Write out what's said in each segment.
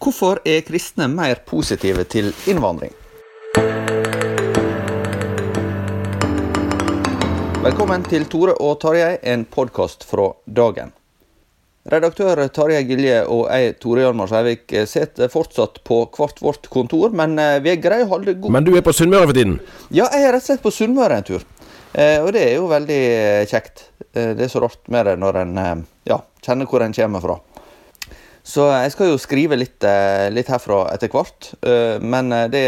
Hvorfor er kristne mer positive til innvandring? Velkommen til Tore og Tarjei, en podkast fra dagen. Redaktør Tarjei Gilje og jeg, Tore Hjalmar Sveivik, sitter fortsatt på hvert vårt kontor, men eh, vi er greie å holde god Men du er på Sunnmøre for tiden? Ja, jeg er rett og slett på Sunnmøre en tur. Eh, og det er jo veldig eh, kjekt. Eh, det er så rart med det når en eh, ja, kjenner hvor en kommer fra. Så jeg skal jo skrive litt, eh, litt herfra etter hvert, eh, men eh, det,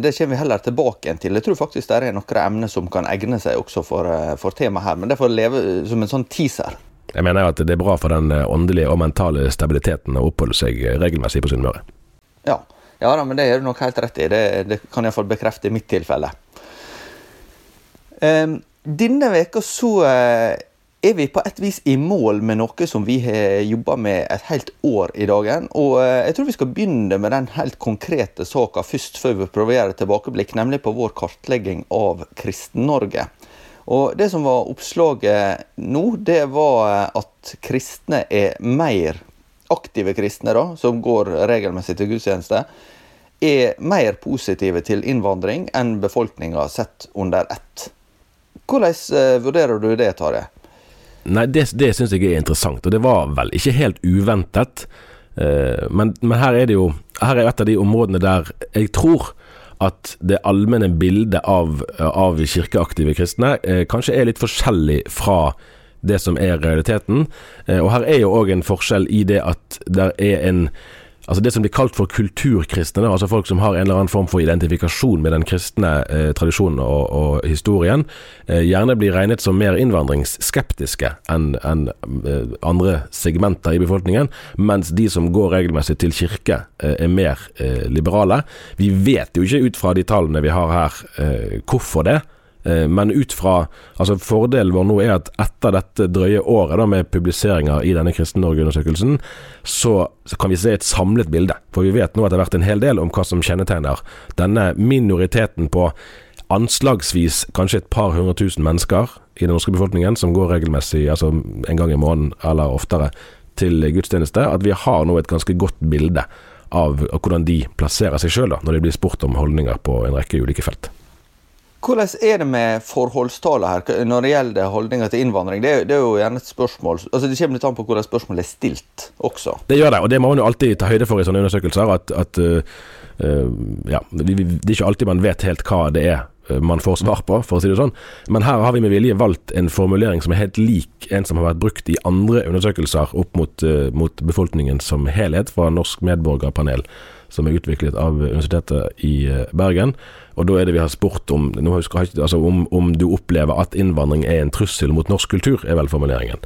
det kommer vi heller tilbake til. Jeg tror faktisk det er noen emner som kan egne seg også for, for temaet her, men det får leve som en sånn teaser. Jeg mener at det er bra for den åndelige og mentale stabiliteten å oppholde seg regelmessig på Sunnmøre. Ja. ja da, men det er du nok helt rett i. Det, det kan iallfall bekrefte i mitt tilfelle. Um, denne veka så eh, er vi på et vis i mål med noe som vi har jobba med et helt år i dagen. Og eh, jeg tror vi skal begynne med den helt konkrete saka først, før vi prøver tilbakeblikk, nemlig på vår kartlegging av Kristen-Norge. Og Det som var oppslaget nå, det var eh, at kristne er mer aktive kristne, da, som går regelmessig til gudstjeneste, er mer positive til innvandring enn befolkninga sett under ett. Hvordan eh, vurderer du det, Tarjei? Nei, det, det syns jeg er interessant, og det var vel ikke helt uventet. Eh, men, men her er det jo Her er et av de områdene der jeg tror at det allmenne bildet av, av kirkeaktive kristne eh, kanskje er litt forskjellig fra det som er realiteten. Eh, og her er jo òg en forskjell i det at det er en Altså Det som blir kalt for kulturkristne, altså folk som har en eller annen form for identifikasjon med den kristne eh, tradisjonen og, og historien, eh, gjerne blir regnet som mer innvandringsskeptiske enn en, eh, andre segmenter i befolkningen, mens de som går regelmessig til kirke, eh, er mer eh, liberale. Vi vet jo ikke ut fra de tallene vi har her, eh, hvorfor det. Eh, Men ut fra altså Fordelen vår nå er at etter dette drøye året da med publiseringer i denne Kristen Norge-undersøkelsen, så, så kan vi se et samlet bilde. For vi vet nå at det har vært en hel del om hva som kjennetegner denne minoriteten på anslagsvis kanskje et par hundre tusen mennesker i den norske befolkningen som går regelmessig, altså en gang i måneden eller oftere, til gudstjeneste. At vi har nå et ganske godt bilde av hvordan de plasserer seg sjøl når de blir spurt om holdninger på en rekke ulike felt. Hvordan er det med forholdstallet her når det gjelder holdninger til innvandring? Det er, det er, jo gjerne et spørsmål altså Det kommer litt an på hvordan spørsmålet er stilt også. Det gjør det, og det må man jo alltid ta høyde for i sånne undersøkelser. At, at uh, ja, det er ikke alltid man vet helt hva det er man får svar på, for å si det sånn. Men her har vi med vilje valgt en formulering som er helt lik en som har vært brukt i andre undersøkelser opp mot, mot befolkningen som helhet fra Norsk medborgerpanel, som er utviklet av Universitetet i Bergen. Og da er det vi har spurt om altså om, om, du opplever at innvandring er en trussel mot norsk kultur, er vel formuleringen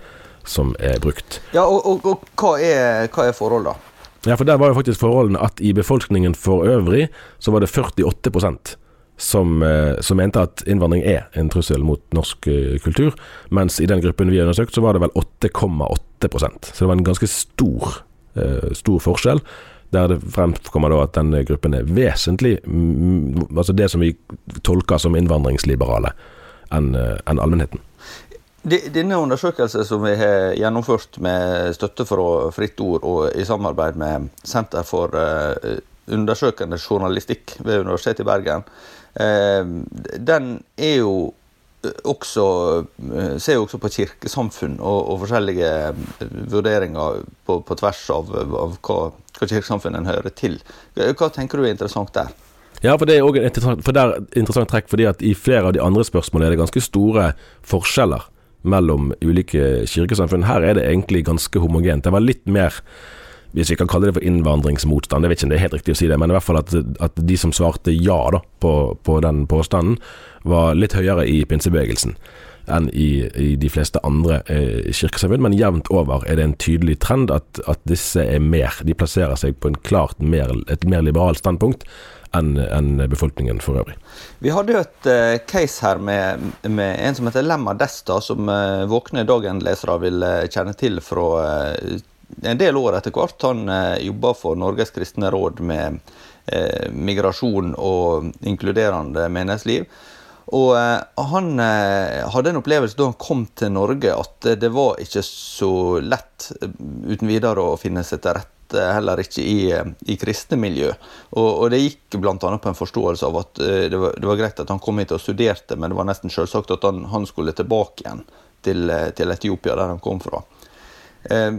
som er brukt. Ja, og, og, og hva, er, hva er forholdet, da? Ja, for der var jo faktisk forholdene at i befolkningen for øvrig så var det 48% som, eh, som, mente at innvandring er en trussel mot norsk uh, kultur. Mens i den gruppen vi har undersøkt, så var det vel 8,8% Så det var en ganske stor, uh, stor forskjell. Der det fremkommer da at denne gruppen er vesentlig Altså det som vi tolker som innvandringsliberale, enn uh, en allmennheten. Denne undersøkelsen som vi har gjennomført med støtte fra Fritt Ord og i samarbeid med Senter for undersøkende journalistikk ved Universitetet i Bergen, Eh, den er jo eh, også eh, ser jo også på kirkesamfunn og, og forskjellige vurderinger på, på tvers av, av hva, hva kirkesamfunnet hører til. Hva tenker du er interessant der? Ja, for det er er et interessant trekk, fordi at i flere av de andre spørsmålene er det ganske store forskjeller mellom ulike kirkesamfunn. Her er det egentlig ganske homogent. Det var litt mer hvis vi kan kalle det for innvandringsmotstand, jeg vet ikke om det er helt riktig å si det, men i hvert fall at, at de som svarte ja da, på, på, den påstanden, var litt høyere i pinsebevegelsen enn i, i de fleste andre eh, kirkesamfunn. Men jevnt over er det en tydelig trend at, at, disse er mer De plasserer seg på en klart mer, et mer liberalt standpunkt enn en befolkningen for øvrig. Vi hadde jo et uh, case her med, med, en som heter Lemma Desta, som uh, Våkne Dagen-lesere vil uh, kjenne til fra en del år etter hvert. Han eh, jobba for Norges kristne råd med eh, migrasjon og inkluderende menighetsliv. Og eh, han eh, hadde en opplevelse da han kom til Norge at det var ikke så lett eh, uten videre å finne seg til rette, heller ikke i, eh, i kristne miljø. Og, og det gikk bl.a. på en forståelse av at det var, det var, greit at han kom hit og studerte, men det var nesten selvsagt at han, han skulle tilbake igjen til, til Etiopia, der han kom fra. Eh,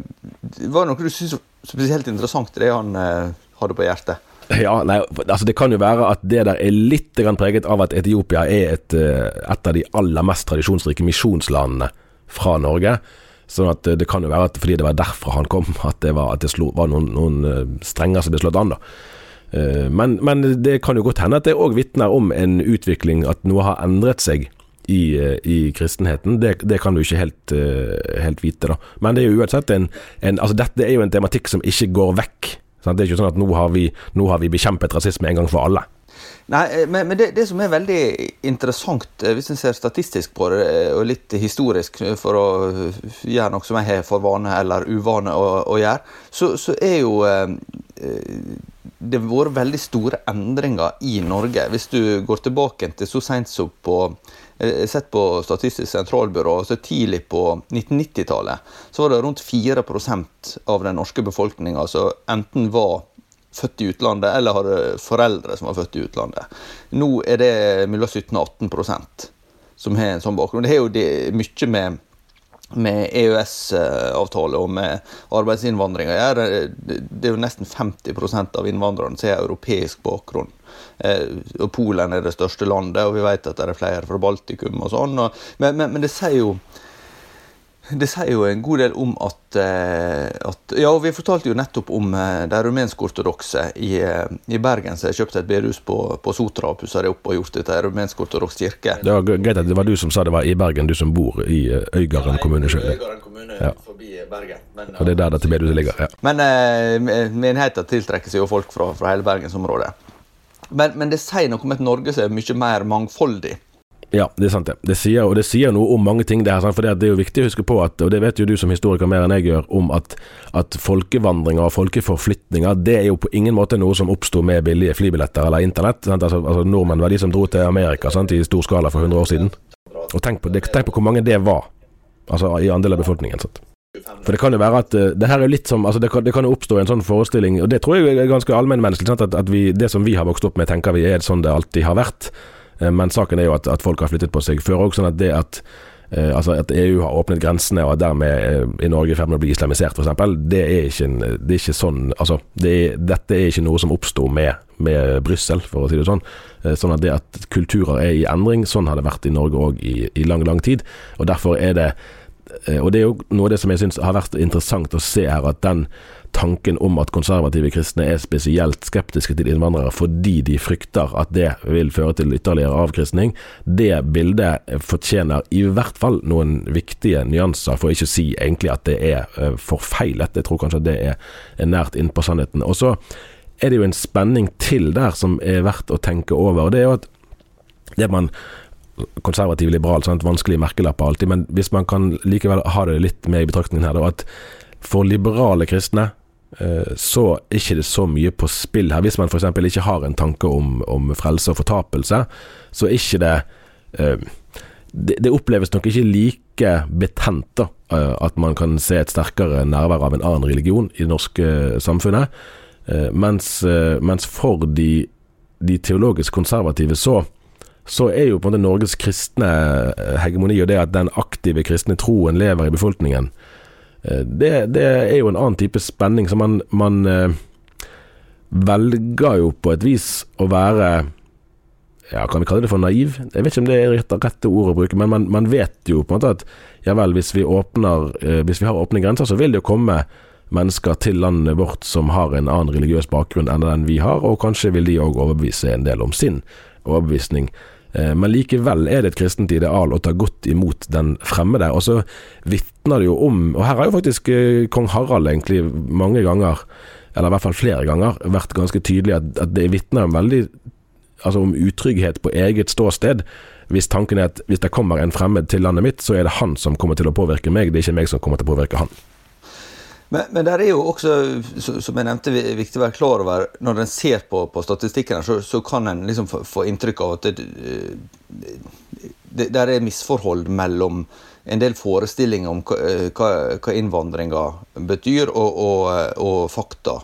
var det noe du syntes spesielt interessant det han eh, hadde på hjertet? Ja, nei, altså Det kan jo være at det der er litt preget av at Etiopia er et, eh, et av de aller mest tradisjonsrike misjonslandene fra Norge. Sånn at det kan jo være at fordi det var derfra han kom, at det var, at det slo, var noen, noen, strenger som ble slått an. da. Men, men, det kan jo godt hende at det òg vitner om en utvikling, at noe har endret seg i, eh, i kristenheten. Det, det, kan du ikke helt, helt, vite, da. Men det er jo uansett en, en altså Dette er jo en tematikk som ikke går vekk. Det er ikke sånn at nå har, vi, nå har vi bekjempet rasisme en gang for alle. Nei, eh, men, men det, det, som er veldig interessant, hvis en ser statistisk på det, og litt historisk, for å gjøre noe som jeg har for vane eller uvane å, å gjøre, så, så, er jo eh, det har vært veldig store endringer i Norge. Hvis du går tilbake til så sent som på Eh, sett på Statistisk sentralbyrå, så tidlig på 1990-tallet så var det rundt 4% av den norske befolkninga som enten var født i utlandet eller hadde foreldre som var født i utlandet. Nå er det mellom 17 og 18% som har en sånn bakgrunn. Det har jo det, mye med med EØS-avtale og med arbeidsinnvandring å gjøre. Det er jo nesten 50% av innvandrerne som har europeisk bakgrunn. Eh, og Polen er det største landet, og vi vet at det er flere fra Baltikum og sånn. Men, men, men det sier jo det sier jo en god del om at, eh, at Ja, og vi fortalte jo nettopp om eh, de rumensk-ortodokse i, i, Bergen som har kjøpt et bedehus på, på Sotra og pussa det opp og gjort det til rumensk-ortodoks kirke. Det var greit at det var du som sa det var i Bergen, du som bor i Øygarden kommune sjøl. Øygarden kommune ja. forbi Bergen. Men, og det er der dette bedehuset ligger. ja. Men eh, menigheten tiltrekker seg jo folk fra, fra hele bergensområdet. Men, men, det sier noe om et Norge som er mye mer mangfoldig. Ja, det er sant det. Det sier, og det sier noe om mange ting. det her, for det er jo viktig å huske på, at, og det vet jo du som historiker mer enn jeg gjør, om at, at folkevandringer og folkeforflytninger det er jo på ingen måte noe som oppsto med billige flybilletter eller internett. Altså, altså, Nordmenn var de som dro til Amerika sant, i stor skala for 100 år siden. Og tenk på, tenk på hvor mange det var, altså i andel av befolkningen. Sant? For det kan jo være at uh, det her er litt som altså det kan, det kan, oppstå en sånn forestilling, og det tror jeg er ganske allmennmenneskelig, at, at vi, det som vi har vokst opp med, tenker vi er sånn det alltid har vært. Uh, men saken er jo at, at, folk har flyttet på seg før òg, sånn at det at uh, altså at EU har åpnet grensene, og at dermed i Norge i ferd med å bli islamisert, f.eks., det, det er ikke sånn Altså, det er, dette er ikke noe som oppsto med, med Brussel, for å si det sånn. Sånn at det at kulturer er i endring, sånn har det vært i Norge òg i, i lang, lang tid. Og derfor er det Eh, og det er jo noe av det som jeg syns har vært interessant å se her, at den tanken om at konservative kristne er spesielt skeptiske til innvandrere fordi de frykter at det vil føre til ytterligere avkristning, det bildet fortjener i hvert fall noen viktige nyanser, for ikke å si egentlig at det er eh, forfeilet. Jeg tror kanskje det er nært innpå sannheten. Og så er det jo en spenning til der som er verdt å tenke over. og det er jo at det man konservativ, liberal, sant? vanskelige merkelapper alltid, men hvis man kan likevel ha det litt med i betraktningen her, da, at for liberale kristne eh, så er ikke det så mye på spill her. Hvis man f.eks. ikke har en tanke om, om, frelse og fortapelse, så er ikke det eh, det, oppleves nok ikke like betent da, eh, at man kan se et sterkere nærvær av en annen religion i det norske samfunnet. Mens, mens for de, de teologisk konservative så så er jo på en måte Norges kristne eh, hegemoni og det at den aktive kristne troen lever i befolkningen, eh, det, det er jo en annen type spenning. Så man, man eh, velger jo på et vis å være ja, Kan vi kalle det for naiv? Jeg vet ikke om det er rett, rette ord å bruke, men man, man, vet jo på en måte at ja vel, hvis vi, åpner, hvis vi har åpne grenser, så vil det jo komme mennesker til landet vårt som har en annen religiøs bakgrunn enn den vi har, og kanskje vil de òg overbevise en del om sin overbevisning. Eh, men likevel er det et kristent ideal å ta godt imot den fremmede. Og så vitner det jo om Og her har jo faktisk eh, kong Harald egentlig mange ganger, eller i hvert fall flere ganger, vært ganske tydelig at, det vitner om veldig Altså om utrygghet på eget ståsted. Hvis tanken er at hvis det kommer en fremmed til landet mitt, så er det han som kommer til å påvirke meg, det er ikke meg som kommer til å påvirke han. Men, men det er jo også, som jeg nevnte, viktig å være klar over Når en ser på, på statistikken, så, så, kan en liksom få, få, inntrykk av at det, det, det er misforhold mellom en del forestillinger om hva, hva innvandringa betyr, og, og, og fakta.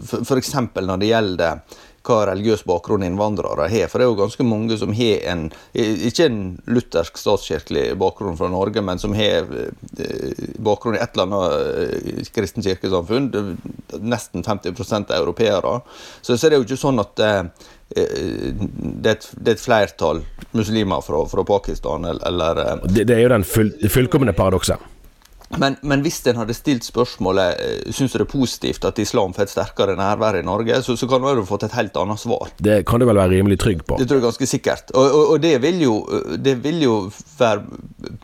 F.eks. når det gjelder hva religiøs bakgrunn innvandrere har. For det er jo ganske mange som har en Ikke en luthersk statskirkelig bakgrunn fra Norge, men som har eh, bakgrunn i et eller annet kristent kirkesamfunn. Nesten 50 er europeere. Så, det er jo ikke sånn at eh, det er, et, det er et flertall muslimer fra, fra Pakistan, eller det, det, er jo den full, fullkomne paradokset. Men, men, hvis en hadde stilt spørsmålet eh, syns du det er positivt at islam får et sterkere nærvær i Norge, så, så kan du ha fått et helt annet svar. Det kan du vel være rimelig trygg på? Det tror jeg ganske sikkert. Og, og, og det, vil jo, det, vil jo, være på,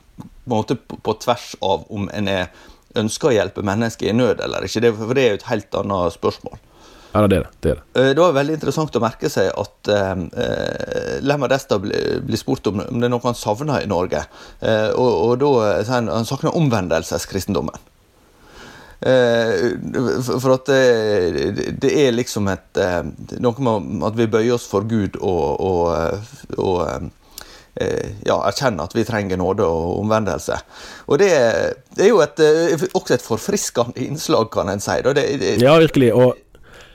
måte, på, på tvers av om en er, ønsker å hjelpe mennesker i nød eller ikke. Det, for det er jo et helt annet spørsmål. Ja, det er det. Det, er det. Eh, det var veldig interessant å merke seg at eh, eh Lemma Desta blir bli spurt om, om, det er noe han savner i Norge. Eh, og, og, da han, han savner omvendelseskristendommen. Eh, for at det, det, er liksom et eh, Noe med at vi bøyer oss for Gud og, og, og ja, erkjenne at vi trenger nåde og omvendelse. Og Det, det er jo et, også et forfriskende innslag, kan en si. Det, ja, virkelig. og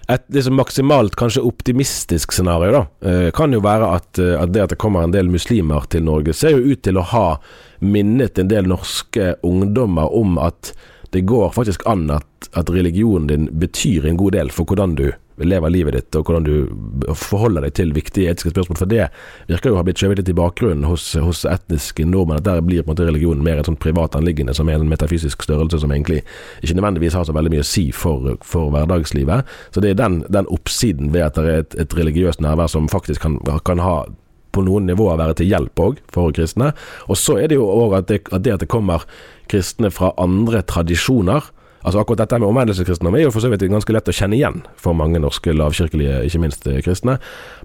et liksom maksimalt kanskje optimistisk scenario da, eh, kan jo være at, eh, at, det at det kommer en del muslimer til Norge, ser jo ut til å ha minnet en del norske ungdommer om at det går faktisk an at, at religionen din betyr en god del for hvordan du lever livet ditt, og hvordan du forholder deg til viktige etiske spørsmål. For det virker jo å ha blitt skjøvet litt i bakgrunnen hos, hos etniske nordmenn. At der blir på en måte religionen mer et sånt privat anliggende, som er en metafysisk størrelse som egentlig ikke nødvendigvis har så veldig mye å si for, for hverdagslivet. Så det er den, den, oppsiden ved at det er et, et religiøst nærvær som faktisk kan, kan ha på noen nivåer være til hjelp òg for kristne. Og så er det jo òg at, at, det at det kommer kristne fra andre tradisjoner Altså Akkurat dette med omvendelseskristendom er jo for så vidt ganske lett å kjenne igjen for mange norske lavkirkelige, ikke minst eh, kristne.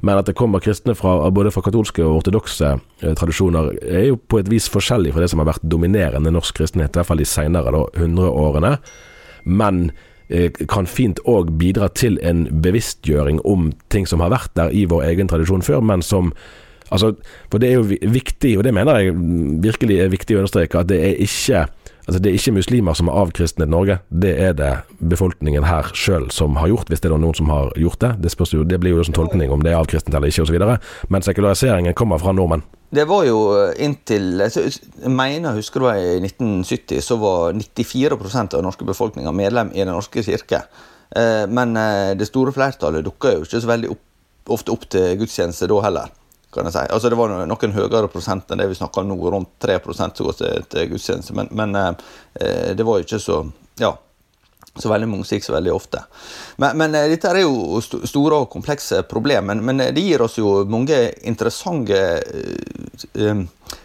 Men at det kommer kristne fra, både fra katolske og ortodokse eh, tradisjoner, er jo på et vis forskjellig fra det som har vært dominerende norsk kristenhet, i hvert fall de senere hundreårene. Men eh, kan fint òg bidra til en bevisstgjøring om ting som har vært der i vår egen tradisjon før, men som Altså, for det er jo viktig, og det mener jeg virkelig er viktig å understreke, at det er ikke Altså Det er ikke muslimer som har avkristnet Norge, det er det befolkningen her sjøl som har gjort, hvis det er noen som har gjort det. Det, jo, det blir jo en tolkning om det er avkristnet eller ikke osv. Men sekulariseringen kommer fra nordmenn. Det var jo inntil Jeg mener, husker du i 1970 så var 94% av den norske befolkninga medlem i Den norske kirke. Eh, men eh, det store flertallet dukka jo ikke så veldig opp, ofte opp til gudstjeneste da heller kan jeg si. Altså Det var noen høyere prosent enn det vi snakker om nå, rundt 3 som går til, til gudstjeneste. Men, men eh, det var jo ikke så ja, så veldig mange så veldig ofte. Men, men eh, dette er jo st store og komplekse problemer. Men, men, det gir oss jo mange interessante eh,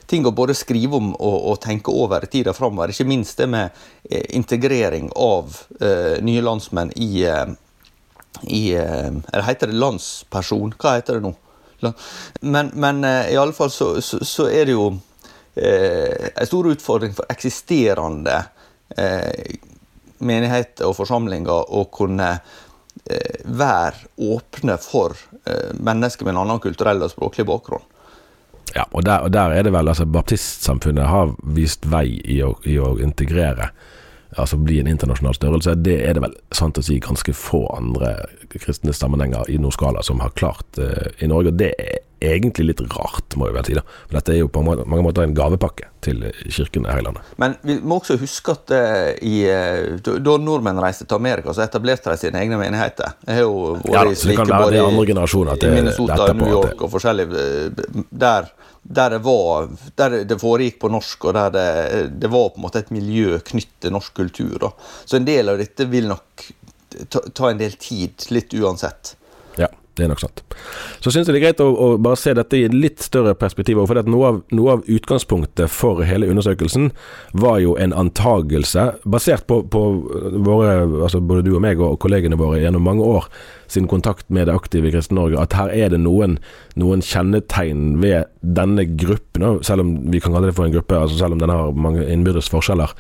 ting å både skrive om og, og tenke over i tida framover. Ikke minst det med eh, integrering av eh, nye landsmenn i, eh, i Eller heter det landsperson? Hva heter det nå? Men, men i alle fall så, så, så er det jo eh, en stor utfordring for eksisterende eh, menigheter og forsamlinger å kunne eh, være åpne for eh, mennesker med en annen kulturell og språklig bakgrunn. Ja, og der, og der er det vel altså Baptistsamfunnet har vist vei i å, i å integrere altså bli en internasjonal størrelse. Det er det vel sant å si ganske få andre kristne sammenhenger i noen skala som har klart uh, i Norge. og Det er egentlig litt rart, må jeg vel si. da. For Dette er jo på mange måter en gavepakke til kirken her i landet. Men vi må også huske at uh, i, da nordmenn reiste til Amerika, så etablerte de sine egne menigheter. Jeg har jo vært ja, da, så det kan være det andre generasjoner i Minnesota, New York og forskjellig der der det, var, der det foregikk på norsk, og der det, det, var på en måte et miljø knyttet til norsk kultur. Da. Så en del av dette vil nok ta, ta en del tid, litt uansett. Ja, det er nok sant. Så syns jeg det er greit å, å, bare se dette i litt større perspektiv. For noe av, noe av, utgangspunktet for hele undersøkelsen var jo en antagelse, basert på, på våre, altså både du og meg og kollegene våre gjennom mange år, sin kontakt med det aktive Kristen-Norge, at her er det noen, noen, kjennetegn ved denne gruppen, selv om vi kan kalle det for en gruppe, altså selv om den har mange innbyrdes forskjeller,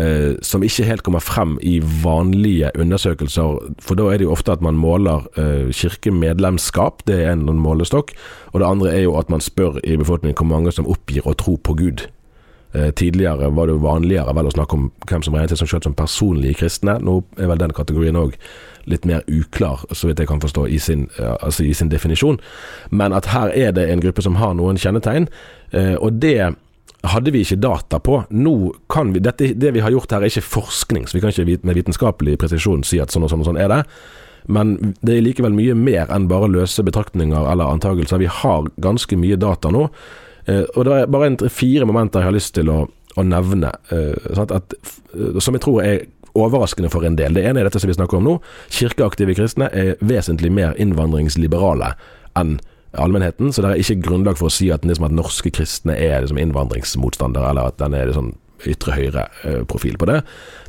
eh, som ikke helt kommer frem i vanlige undersøkelser. For da er det jo ofte at man måler eh, kirkemedlemskap, det er en målestokk. Og det andre er jo at man spør i befolkningen hvor mange som oppgir å tro på Gud. Eh, tidligere var det jo vanligere vel å snakke om hvem som regnet seg selv som personlige kristne. Nå er vel den kategorien òg litt mer uklar, så vidt jeg kan forstå, i sin, altså i sin, definisjon. Men at her er det en gruppe som har noen kjennetegn, eh, og det hadde vi ikke data på. Nå kan vi, dette, Det vi har gjort her er ikke forskning, så vi kan ikke med vitenskapelig presisjon si at sånn og sånn og sånn er det. Men det er likevel mye mer enn bare løse betraktninger eller antagelser. Vi har ganske mye data nå. Eh, og det er bare en, fire momenter jeg har lyst til å, å nevne, eh, at, som jeg tror er overraskende for en del. Det ene er dette som vi snakker om nå. Kirkeaktive kristne er vesentlig mer innvandringsliberale enn allmennheten, så det er ikke grunnlag for å si at, liksom, at norske kristne er liksom, innvandringsmotstandere, eller at den er sånn ytre høyre-profil på det.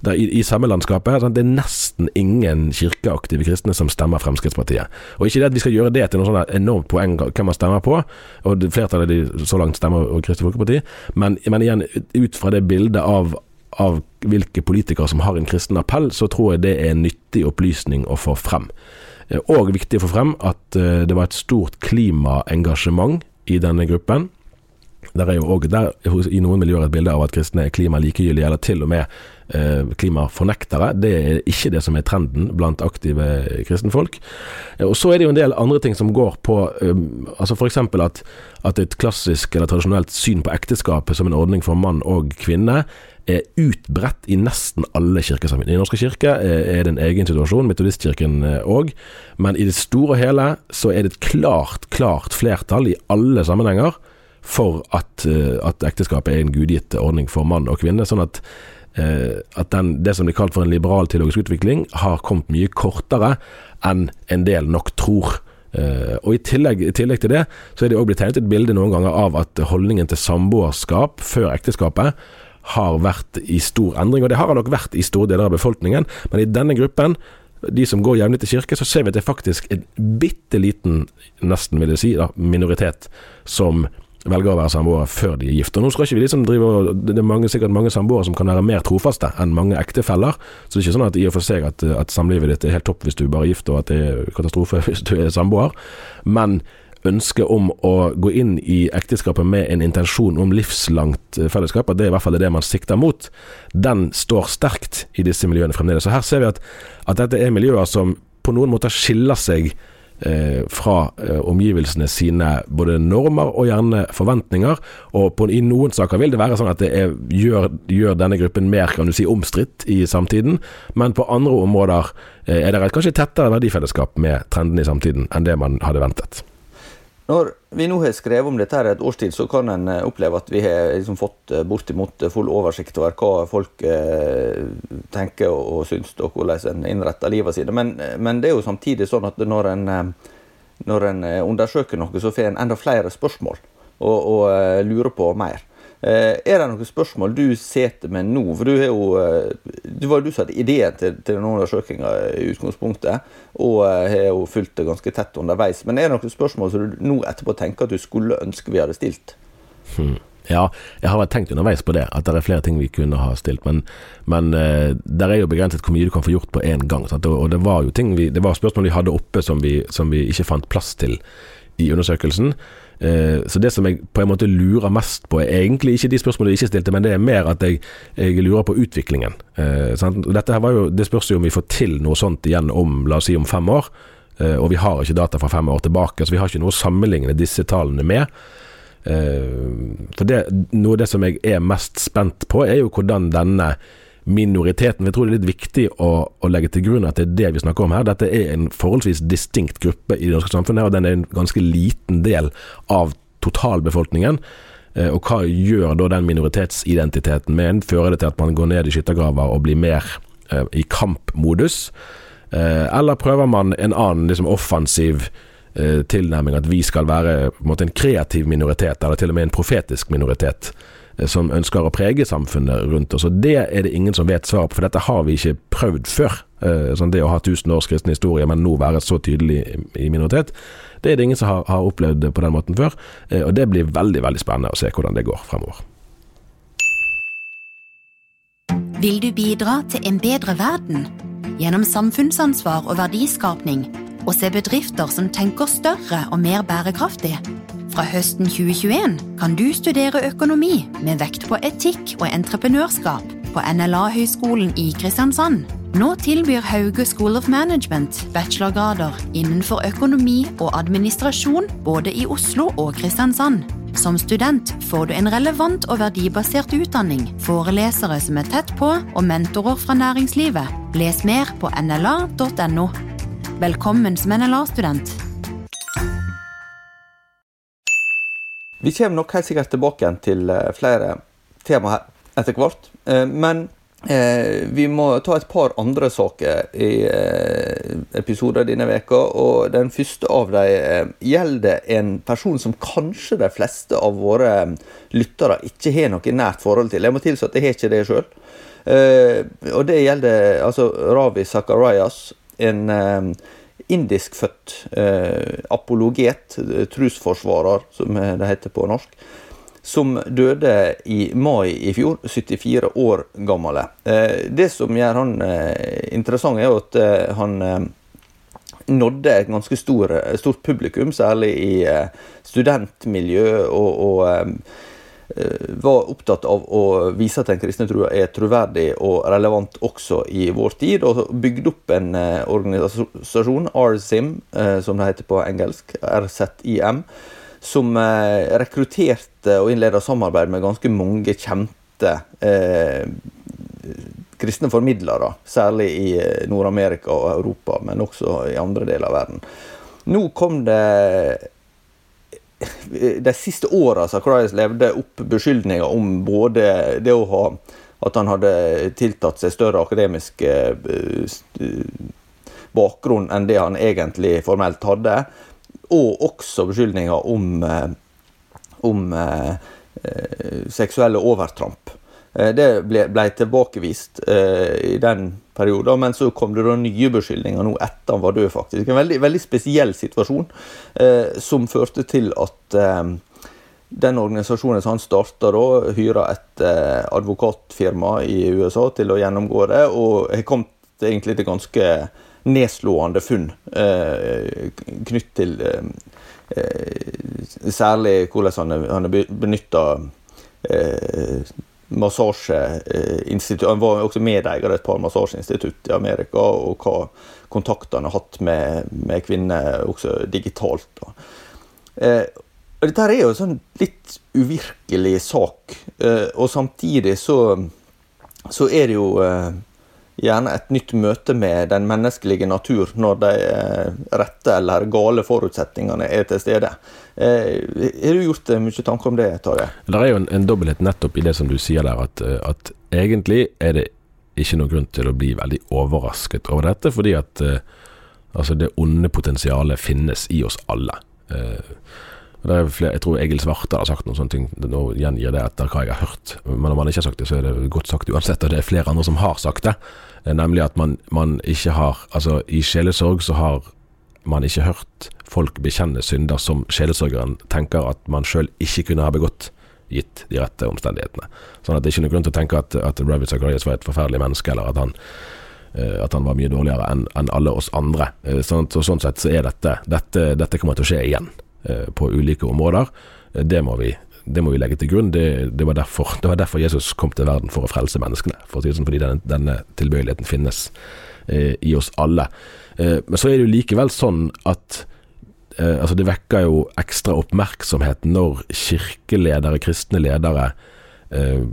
Der, i, I samme landskapet det er nesten ingen kirkeaktive kristne som stemmer Fremskrittspartiet. Og Ikke det at vi skal gjøre det til noe sånn enormt poeng hvem man stemmer på, og flertallet de så langt stemmer Kristelig Folkeparti, men, men igjen ut fra det bildet av av hvilke politikere som har en kristen appell, så tror jeg det er en nyttig opplysning å få frem. Eh, og viktig å få frem at eh, det var et stort klimaengasjement i denne gruppen. Der er jo også i noen miljøer et bilde av at kristne er klimalikegyldige, eller til og med eh, klimafornektere. Det er ikke det som er trenden blant aktive kristenfolk. Eh, og Så er det jo en del andre ting som går på eh, altså F.eks. At, at et klassisk eller tradisjonelt syn på ekteskapet som en ordning for mann og kvinne er utbredt i nesten alle kirkesamfunn. I Norske kirke er det en egen situasjon, metodistkirken òg, men i det store og hele så er det et klart, klart flertall i alle sammenhenger for at, eh, at ekteskapet er en gudgitt ordning for mann og kvinne. sånn at, eh, at den, det som blir kalt for en liberal teologisk utvikling, har kommet mye kortere enn en del nok tror. Uh, og i tillegg, i tillegg, til det, så er det òg blitt tegnet et bilde noen ganger av at holdningen til samboerskap før ekteskapet har vært i stor endring. Og det har nok vært i store deler av befolkningen, men i denne gruppen, de som går jevnlig til kirke, så ser vi at det er faktisk en bitte liten, nesten vil jeg si, da, minoritet som velger å være samboere før de er gift. Og nå skal ikke vi liksom drive Det er mange, sikkert mange samboere som kan være mer trofaste enn mange ektefeller. Så det er ikke sånn at i og for seg at, at samlivet ditt er helt topp hvis du bare er gift, og at det er katastrofe hvis du er samboer. Men ønsket om å gå inn i ekteskapet med en intensjon om livslangt eh, fellesskap, at det er i hvert fall det man sikter mot, den står sterkt i disse miljøene fremdeles. Så her ser vi at, at dette er miljøer som på noen måter skiller seg fra eh, omgivelsene sine både normer og gjerne forventninger. Og på, i noen saker vil det være sånn at det er, gjør, gjør, denne gruppen mer kan du si, omstridt i samtiden, men på andre områder eh, er det et kanskje tettere verdifellesskap med trendene i samtiden enn det man hadde ventet. Når vi nå har skrevet om dette her et års tid, så kan en eh, oppleve at vi har liksom fått eh, bortimot full oversikt over hva folk eh, tenker og syns, og hvordan en innretter livet sitt. Men, men, det er jo samtidig sånn at når en, når en undersøker noe, så får en enda flere spørsmål og, og lurer på mer. Eh, er det noen spørsmål du sitter med nå? For du, jo, Det var jo du som hadde ideen til, til denne undersøkelsen i utgangspunktet, og eh, har jo fulgt det ganske tett underveis. Men er det noen spørsmål som du nå etterpå tenker at du skulle ønske vi hadde stilt? Hmm. Ja, jeg har tenkt underveis på det, at det er flere ting vi kunne ha stilt. Men, men der er jo begrenset hvor mye du kan få gjort på én gang. Sant? Og, det var jo ting vi, det var spørsmål vi hadde oppe som vi, som vi ikke fant plass til i undersøkelsen. Eh, så det som jeg på en måte lurer mest på, er egentlig ikke de spørsmålene jeg ikke stilte, men det er mer at jeg, jeg lurer på utviklingen. Eh, Dette her var jo, Det spørs jo om vi får til noe sånt igjen om la oss si om fem år. Eh, og vi har ikke data fra fem år tilbake, så vi har ikke noe å sammenligne disse tallene med. For det, Noe av det som jeg er mest spent på, er jo hvordan denne minoriteten. Jeg tror det er litt viktig å, å, legge til grunn at det er det vi snakker om her. Dette er en forholdsvis distinkt gruppe i det norske samfunnet, og den er en ganske liten del av totalbefolkningen. Eh, og hva gjør da den minoritetsidentiteten med en? Fører det til at man går ned i skyttergraver og blir mer eh, i kampmodus? Eh, eller prøver man en annen liksom, offensiv tilnærming, at vi skal være en, måte, en kreativ minoritet, eller til og med en profetisk minoritet? Som ønsker å prege samfunnet rundt oss. og Det er det ingen som vet svaret på, for dette har vi ikke prøvd før. Eh, sånn det å ha 1000 års kristen historie, men nå være så tydelig i minoritet, det er det ingen som har, har opplevd på den måten før. Eh, og Det blir veldig veldig spennende å se hvordan det går fremover. Vil du bidra til en bedre verden? Gjennom samfunnsansvar og verdiskapning, og se bedrifter som tenker større og mer bærekraftig? Fra høsten 2021 kan du studere økonomi med vekt på etikk og entreprenørskap på NLA-høgskolen i Kristiansand. Nå tilbyr Hauge School of Management bachelorgrader innenfor økonomi og administrasjon både i Oslo og Kristiansand. Som student får du en relevant og verdibasert utdanning, forelesere som er tett på, og mentorer fra næringslivet. Les mer på nla.no. Velkommen som NLA-student. Vi kommer nok helt sikkert tilbake igjen til eh, flere tema her etter hvert. Eh, men eh, vi må ta et par andre saker i episoder denne veka, og Den første av dem gjelder en person som kanskje de fleste av våre lyttere ikke har noe nært forhold til. Jeg må tilstå at jeg har ikke det sjøl. Og det gjelder altså Ravi Sakarias, en indiskfødt eh, apologet, trusforsvarer, som det heter på norsk, som døde i mai i fjor, 74 år gammel. Eh, det som gjør han eh, interessant, er at eh, han eh, nådde et ganske stor, stort publikum, særlig i studentmiljø og, og Eh, var opptatt av å vise at den kristne trua er troverdig og relevant også i vår tid, og bygde opp en eh, organisasjon, RSIM, eh, som det heter på engelsk, RZIM, som rekrutterte og innleda samarbeid med ganske mange kjente eh, kristne formidlere, særlig i Nord-Amerika og Europa, men også i andre deler av verden. Nå kom det de siste åra Zacharias levde opp beskyldninger om både det å ha At han hadde tiltatt seg større akademisk eh, bakgrunn enn det han egentlig formelt hadde. Og også beskyldninger om, eh, om eh, seksuelle overtramp. Eh, det ble, ble tilbakevist eh, i den perioden, men så kom det da nye beskyldninger nå etter han var død, faktisk. En veldig, veldig spesiell situasjon eh, som førte til at eh, den organisasjonen som han starta hyra et eh, advokatfirma i USA til å gjennomgå det, og har kommet egentlig til ganske nedslående funn eh, knytt til særlig hvordan han har benytta massasjeinstitutt Han var også medeier av et par massasjeinstitutt i Amerika, og hva kontaktene har hatt med, med kvinner også digitalt. Eh, dette er jo en sånn litt uvirkelig sak, eh, og samtidig så, så er det jo eh, gjerne et nytt møte med den menneskelige natur når de eh, rette eller gale forutsetningene er til stede. Eh, har du gjort mye tanke om det, Tarjei? Det er jo en, en, dobbelthet nettopp i det som du sier der, at, eh, at, egentlig er det ikke noen grunn til å bli veldig overrasket over dette, fordi at altså det onde potensialet finnes i oss alle. Flere, Jeg tror Egil Svarte har sagt noen sånne ting. Nå gjengir det etter hva jeg har hørt. Men om han ikke har sagt det, så er det godt sagt uansett. Og det er flere andre som har sagt det. Eh, nemlig at man, man ikke har Altså, i sjelesorg så har man ikke hørt folk bekjenne synder som sjelesorgeren tenker at man sjøl ikke kunne ha begått, gitt de rette omstendighetene. Sånn at det er ikke noen grunn til å tenke at, at Ravid Zacharias var et forferdelig menneske, eller at han Eh, at han var mye dårligere enn en alle oss andre. Eh, sånn, så, sånn sett så er dette, dette, dette kommer til å skje igjen på ulike områder. Det må vi, det må vi legge til grunn. Det, det, var derfor, det, var derfor, Jesus kom til verden, for å frelse menneskene. For å si sånn, fordi denne, denne tilbøyeligheten finnes eh, i oss alle. Eh, men så er det jo likevel sånn at eh, altså det vekker jo ekstra oppmerksomhet når kirkeledere, kristne ledere, eh,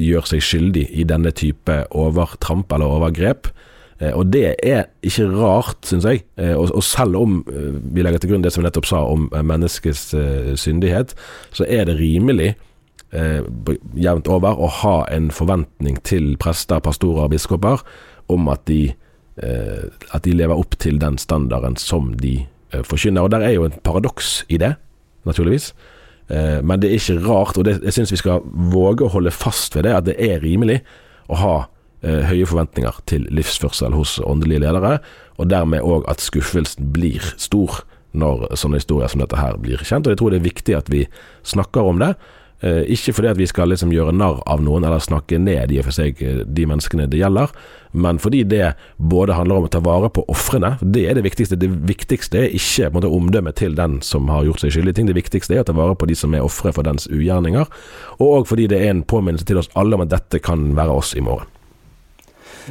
gjør seg skyldig i denne type overtramp eller overgrep. Eh, og det er ikke rart, syns jeg. Eh, og, selv om eh, vi legger til grunn det som vi nettopp sa om menneskets syndighet, så er det rimelig jevnt over å ha en forventning til prester, pastorer og biskoper om at de, at de lever opp til den standarden som de forkynner. Og der er jo en paradoks i det, naturligvis. Men det er ikke rart, og det, jeg syns vi skal våge å holde fast ved det, at det er rimelig å ha høye forventninger til livsførsel hos åndelige ledere, og dermed òg at skuffelsen blir stor når sånne historier som dette her blir kjent. Og jeg tror det er viktig at vi snakker om det, Eh, ikke fordi at vi skal liksom gjøre narr av noen eller snakke ned for seg eh, de menneskene det gjelder, men fordi det både handler om å ta vare på ofrene. Det er det viktigste. Det viktigste er ikke på omdømmet til den som har gjort seg skyldig i ting. Det viktigste er å ta vare på de som er ofre for dens ugjerninger, og òg fordi det er en påminnelse til oss alle om at dette kan være oss i morgen.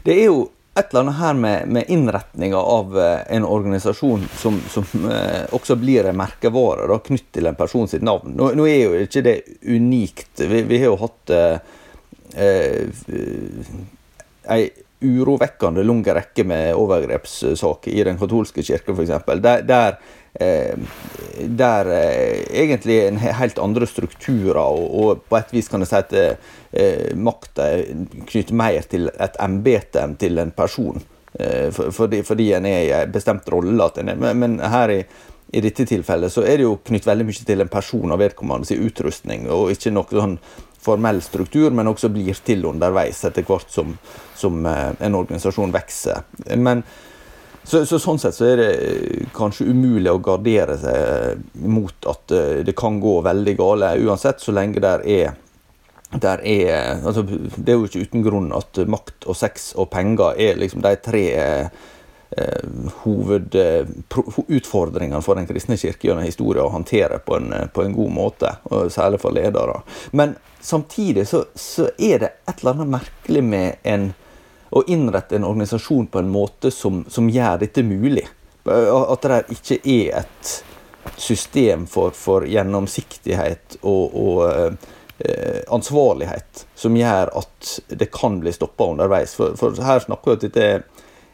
Det er jo et eller annet her med, med innretninga av eh, en organisasjon som, som eh, også blir en merkevare da, knytt til en person sitt navn. Nå, nå, er jo ikke det unikt. Vi, vi har jo hatt eh, eh, ei urovekkende lang rekke med overgrepssaker i den katolske kirke, f.eks. Der, der der eh, egentlig en helt andre strukturer, og, og, på et vis kan jeg si at eh, makta knytter mer til et embete enn til en person. Eh, for, fordi, fordi, en er i en bestemt rolle. men, men, her i, i, dette tilfellet så er det jo knyttet veldig mye til en person og vedkommende sin utrustning, og ikke noe sånn formell struktur, men også blir til underveis etter hvert som, som eh, en organisasjon vokser. Men så, så, Sånn sett så er det eh, kanskje umulig å gardere seg eh, mot at eh, det kan gå veldig gale, uansett, så lenge der er, der er altså, Det er jo ikke uten grunn at makt og sex og penger er liksom de tre eh, hovedutfordringene for den kristne kirke gjennom historien å håndtere på en, på en, god måte, og særlig for ledere. Men samtidig så, så er det et eller annet merkelig med en å innrette en organisasjon på en måte som, som gjør dette mulig. At det ikke er et system for, for gjennomsiktighet og, og eh, ansvarlighet som gjør at det kan bli stoppa underveis. For, for, her snakker vi at dette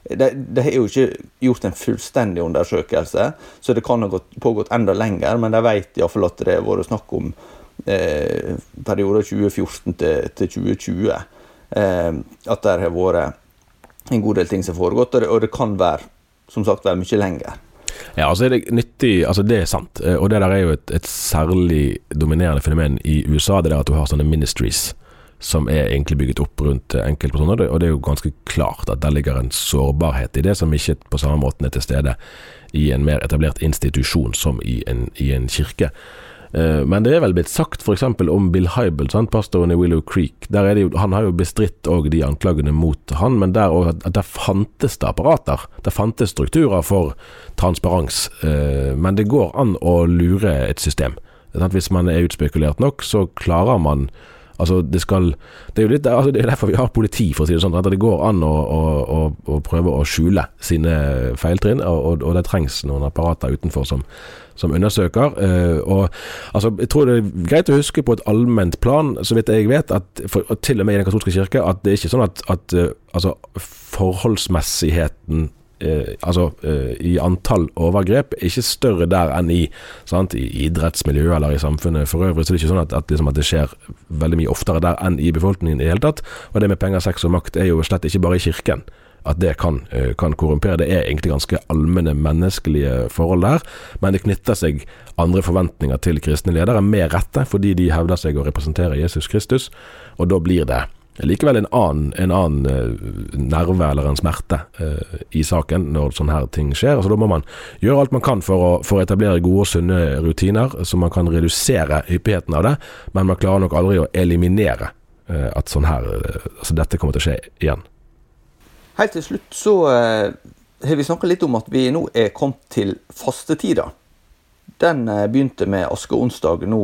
det, det har jo ikke gjort en fullstendig undersøkelse, så det kan ha gått, pågått enda lenger. Men de vet iallfall at det har vært snakk om eh, perioder 2014 til, til 2020 eh, at det har vært en god del ting som har foregått, og det, kan være, som sagt, være mye lenger. Ja, altså er det nyttig Altså, det er sant. Eh, og det der er jo et, et særlig dominerende fenomen i USA, det der at du har sånne ministries som er egentlig bygget opp rundt enkeltpersoner. Og det er jo ganske klart at der ligger en sårbarhet i det, som ikke på samme måten er til stede i en mer etablert institusjon som i en, i en kirke. Eh, men det er vel blitt sagt f.eks. om Bill Hybel, sant? pastoren i Willow Creek. Jo, han har jo bestridt de anklagene mot han, men der, også, der fantes det apparater. Det fantes strukturer for transparens. Eh, men det går an å lure et system. Hvis man er utspekulert nok, så klarer man Altså, det skal Det er jo litt, altså, det er derfor vi har politi, for å si det sånn. At det går an å, å, å, prøve å skjule sine feiltrinn, og, og, det trengs noen apparater utenfor som, som undersøker. Uh, og altså, Jeg tror det er greit å huske på et allment plan, så vidt jeg vet, at for, til og med i den katolske kirke, at det er ikke sånn at, at uh, altså, forholdsmessigheten eh, altså, eh, i antall overgrep er ikke større der enn i, sant, i idrettsmiljøet eller i samfunnet for øvrig. Så det er ikke sånn at, at, liksom at, det skjer veldig mye oftere der enn i befolkningen i det hele tatt. Og det med penger, sex og makt er jo slett ikke bare i kirken. at det kan, eh, kan korrumpere. Det er egentlig ganske allmenne menneskelige forhold der, men det knytter seg andre forventninger til kristne ledere, med rette, fordi de hevder seg å representere Jesus Kristus, og da blir det likevel en annen, en annen uh, nerve eller en smerte uh, i saken når sånne her ting skjer. Altså, da må man gjøre alt man kan for å, for å, etablere gode og sunne rutiner, så man kan redusere hyppigheten av det, men man klarer nok aldri å eliminere uh, at sånn her, altså dette kommer til å skje igjen. Helt til slutt så har vi snakka litt om at vi nå er kommet til fastetida. Den begynte med askeonsdag nå,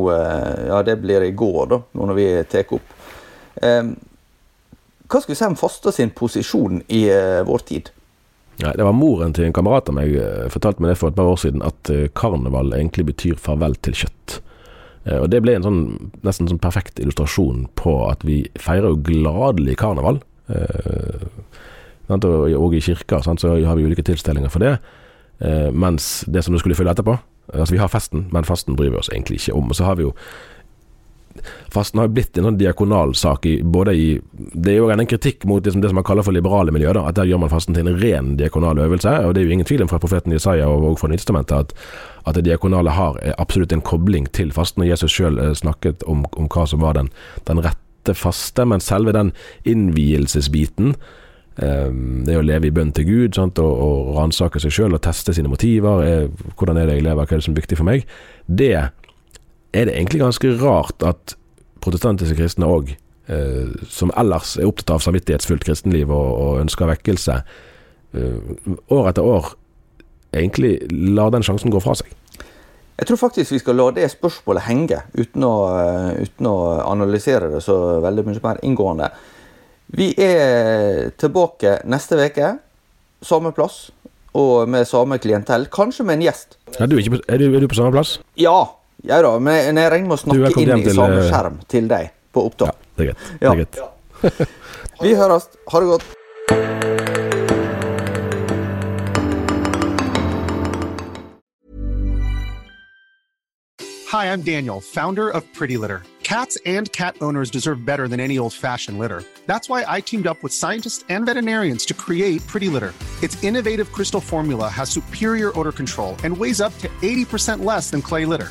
ja det blir i går, da, nå når vi tar opp. Hva skal vi si om faste sin posisjon i vår tid? Nei, Det var moren til en kamerat av meg fortalte meg det for et par år siden, at karneval egentlig betyr farvel til kjøtt. Og Det ble en sånn, nesten sånn perfekt illustrasjon på at vi feirer jo gladelig karneval. Og i kirka så har vi ulike tilstelninger for det. Eh, mens det som du skulle følge etterpå Altså Vi har festen, men fasten bryr vi oss egentlig ikke om. Og så har vi jo Fasten har blitt en sånn diakonalsak både i Det er jo en kritikk mot det som, det som man kaller for liberale miljøer, at der gjør man fasten til en ren diakonal øvelse. Og det er jo ingen tvil om fra profeten Jesaja og, og fra Nytestamentet at, at det diakonale har absolutt en kobling til fasten. Og Jesus sjøl eh, snakket om, om, hva som var den, den rette faste, men selve den innvielsesbiten Ehm, det å leve i bønn til Gud sant? og, og ransake seg sjøl og teste sine motiver. Er, hvordan er det jeg lever, hva er det som er viktig for meg? Det er det egentlig ganske rart at protestantiske kristne òg, eh, som ellers er opptatt av samvittighetsfullt kristenliv og, og ønsker vekkelse, eh, år etter år egentlig lar den sjansen gå fra seg. Jeg tror faktisk vi skal la det spørsmålet henge, uten å, uh, uten å analysere det så veldig mye mer inngående. Vi er tilbake neste uke. Samme plass og med samme klientell. Kanskje med en gjest. Er du, på, er du, er du på samme plass? Ja. Ja da, men jeg regner med å snakke inn i samme eh, skjerm til deg på opptak. Ja, det er greit. Det er greit. Vi høres. Ha det godt. Hi, I'm Daniel, founder of Pretty Litter. Cats and cat owners deserve better than any old fashioned litter. That's why I teamed up with scientists and veterinarians to create Pretty Litter. Its innovative crystal formula has superior odor control and weighs up to 80% less than clay litter.